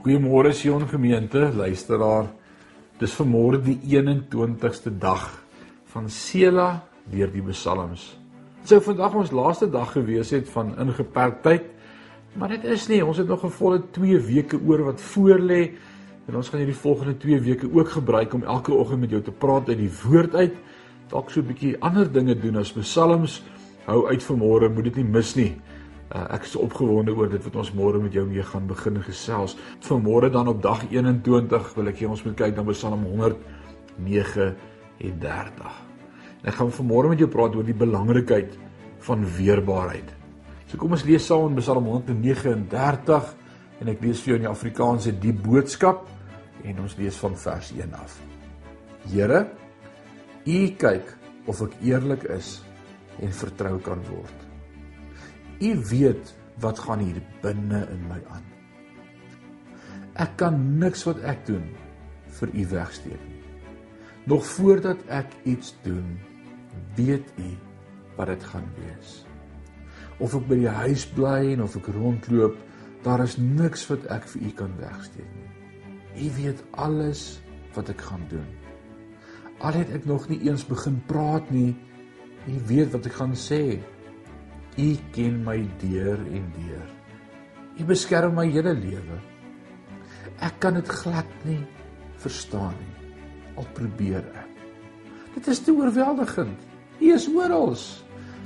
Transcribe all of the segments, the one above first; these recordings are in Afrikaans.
Goeiemôre Sion gemeente, luisteraar. Dis vanmôre die 21ste dag van Sela deur die Psalms. Dit sou vandag ons laaste dag gewees het van ingeperktheid, maar dit is nie. Ons het nog 'n volle 2 weke oor wat voorlê en ons gaan hierdie volgende 2 weke ook gebruik om elke oggend met jou te praat uit die woord uit. Dalk so 'n bietjie ander dinge doen as Psalms. Hou uit vanmôre, moet dit nie mis nie. Uh, ek is opgewonde oor dit wat ons môre met jou mee gaan begin gesels. Vanmôre dan op dag 21 wil ek hê ons moet kyk na Psalm 139. En ek gaan vanmôre met jou praat oor die belangrikheid van weerbaarheid. So kom ons lees saam in Psalm 139 en ek lees vir jou in die Afrikaanse die boodskap en ons lees van vers 1 af. Here, U kyk of ek eerlik is en vertrou kan word. U weet wat gaan hier binne in my aan. Ek kan niks wat ek doen vir u wegsteek nie. Nog voordat ek iets doen, weet u wat dit gaan wees. Of ek by die huis bly en of ek rondloop, daar is niks wat ek vir u kan wegsteek nie. U weet alles wat ek gaan doen. Al het ek nog nie eens begin praat nie, u weet wat ek gaan sê. U ken my deur en deur. U beskerm my hele lewe. Ek kan dit glad nie verstaan nie. Al probeer ek. Dit is te oorweldigend. U is oral.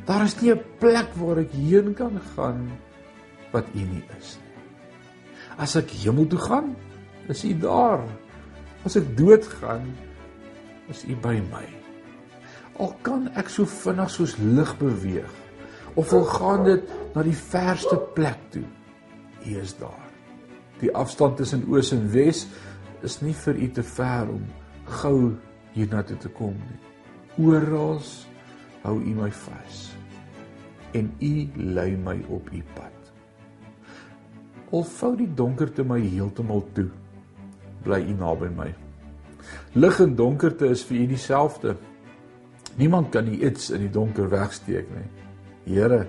Daar is nie 'n plek waar ek heen kan gaan wat U nie is nie. As ek hemel toe gaan, is U daar. As ek dood gaan, is U by my. Al kan ek so vinnig soos lig beweeg, of wil gaan dit na die verste plek toe. U is daar. Die afstand tussen oos en wes is nie vir u te ver om gou hiernatoe te kom nie. Oral hou u my vas en u lei my op u pad. Al vou die donkerte my heeltemal toe, bly u naby my. Lig en donkerte is vir u dieselfde. Niemand kan iets in die donker wegsteek nie. Here,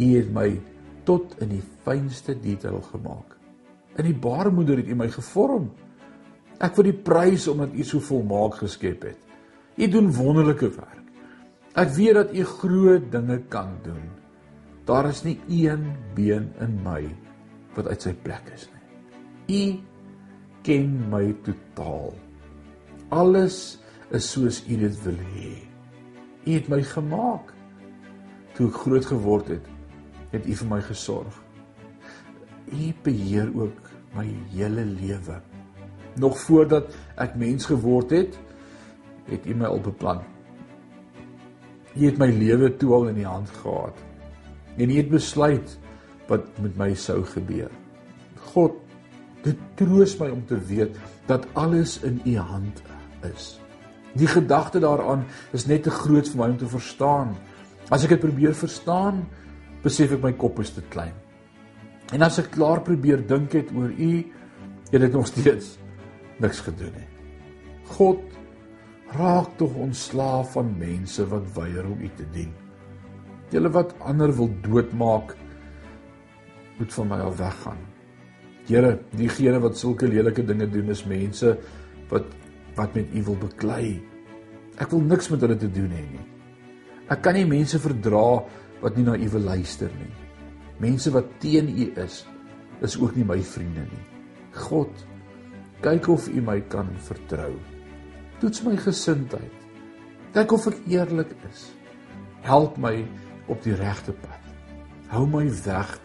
U het my tot in die fynste detail gemaak. In die baarmoeder het U my gevorm. Ek wil U prys omdat U so volmaak geskep het. U doen wonderlike werk. Ek weet dat U groot dinge kan doen. Daar is nie een been in my wat uit sy plek is nie. U ken my totaal. Alles is soos U dit wil hê. U het my gemaak toe ek groot geword het, het U vir my gesorg. U beheer ook my hele lewe. Nog voordat ek mens geword het, het U my al beplan. U het my lewe toe al in die hand gehad. En U het besluit wat met my sou gebeur. God, dit troos my om te weet dat alles in U hand is. Die gedagte daaraan is net te groot vir my om te verstaan. As ek dit probeer verstaan, besef ek my kop is te klein. En as ek klaar probeer dink het oor u, het dit nog steeds niks gedoen nie. God raak tog ontslaaf van mense wat weier om u te dien. Julle wat ander wil doodmaak, moet van my af weggaan. Here, diegene wat sulke lelike dinge doen is mense wat wat met u wil beklei. Ek wil niks met hulle te doen hê nie. Ek kan nie mense verdra wat nie na u wil luister nie. Mense wat teen u is, is ook nie my vriende nie. God, kyk of u my kan vertrou. Toets my gesindheid. Kyk of ek eerlik is. Help my op die regte pad. Hou my weg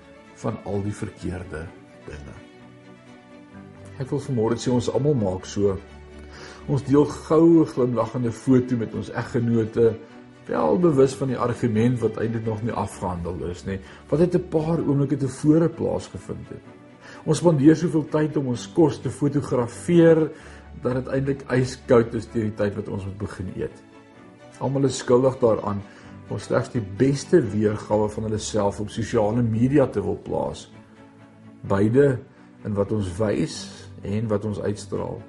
van al die verkeerde dinge. Ek wil vanmôre sê ons almal maak so. Ons deel goue glimlaggende foto met ons eggenote wel bewus van die argument wat eintlik nog nie afgehandel is nie, wat het 'n paar oomblikke tevore plaasgevind het. Ons spandeer soveel tyd om ons kos te fotografeer dat dit eintlik yskoud is teen die tyd wat ons moet begin eet. Almal is skuldig daaraan om slegs die beste weergawe van hulle self op sosiale media te wil plaas. Beide in wat ons wys en wat ons uitstraal.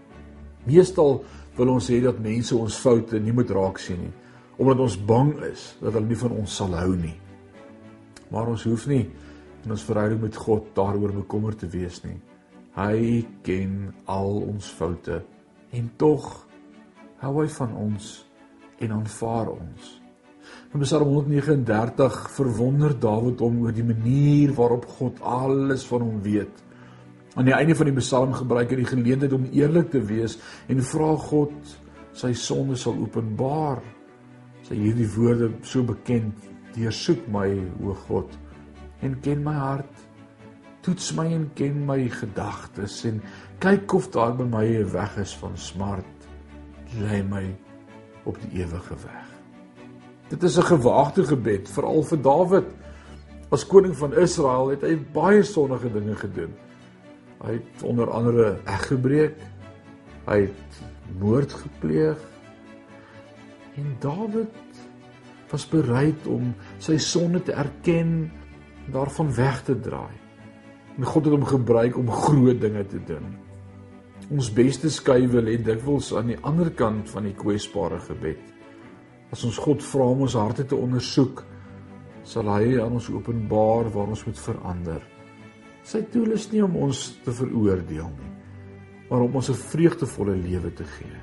Meestal wil ons hê dat mense ons foute nie moet raak sien nie omdat ons bang is dat hulle nie van ons sal hou nie. Maar ons hoef nie in ons verhouding met God daaroor bekommerd te wees nie. Hy ken al ons foute en tog hou hy van ons en aanvaar ons. In Psalm 139 verwonder Dawid hom oor die manier waarop God alles van hom weet. Aan die einde van die Psalm gebruik hy die geleentheid om eerlik te wees en vra God sy sonde sal openbaar. Sy hierdie woorde so bekend: "Deursoek my, o God, en ken my hart." toets my en ken my gedagtes en kyk of daar by my 'n weg is van smart lei my op die ewige weg. Dit is 'n gewaagde gebed veral vir Dawid. As koning van Israel het hy baie sondige dinge gedoen. Hy het onder andere eg gebreek. Hy het moord gepleeg. En Dawid was bereid om sy sonde te erken en daarvan weg te draai. En God het hom gebruik om groot dinge te doen. Ons beste skuwe lê dikwels aan die ander kant van die kwesbare gebed. As ons God vra om ons harte te ondersoek, sal hy aan ons openbaar waar ons moet verander. Sy doel is nie om ons te veroordeel nie, maar om ons 'n vreugdevolle lewe te gee.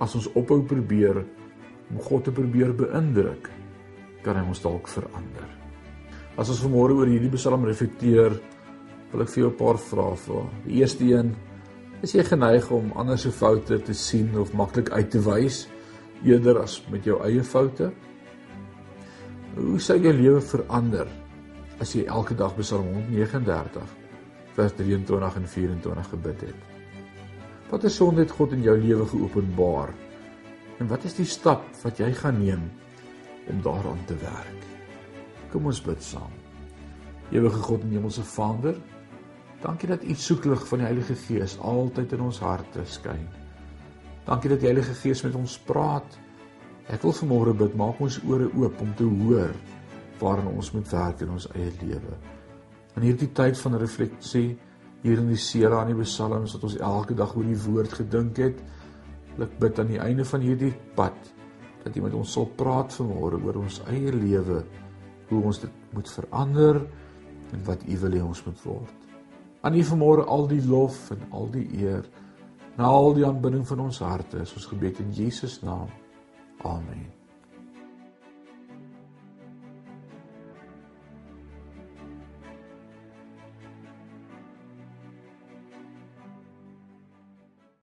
As ons ophou probeer om God te probeer beïndruk, kan hy ons dalk verander. As ons vanmôre oor hierdie Psalm reflekteer, wil ek vir jou 'n paar vrae vra. Die eerste een: Is jy geneig om ander se foute te sien of maklik uit te wys eerder as met jou eie foute? Hoe sou jou lewe verander as jy elke dag Psalm 139 vers 23 en 24 gebid het? Wat is sonde het God in jou lewe geopenbaar? En wat is die stap wat jy gaan neem om daaraan te werk? Kom ons bid saam. Ewige God en Hemelse Vader, Dankie dat u soeklig van die Heilige Gees altyd in ons harte skyn. Dankie dat die Heilige Gees met ons praat. Ek wil vanmôre bid, maak ons ore oop om te hoor waarin ons moet werk in ons eie lewe. In hierdie tyd van refleksie hier in die Sera en die Psalms wat ons elke dag oor die woord gedink het, ek bid aan die einde van hierdie pad dat U met ons sal praat vanmôre oor ons eie lewe, hoe ons dit moet verander en wat U wil hê ons moet word. Aan U vanmôre al die lof en al die eer. Na al die aanbidding van ons harte is ons gebed in Jesus naam. Amen.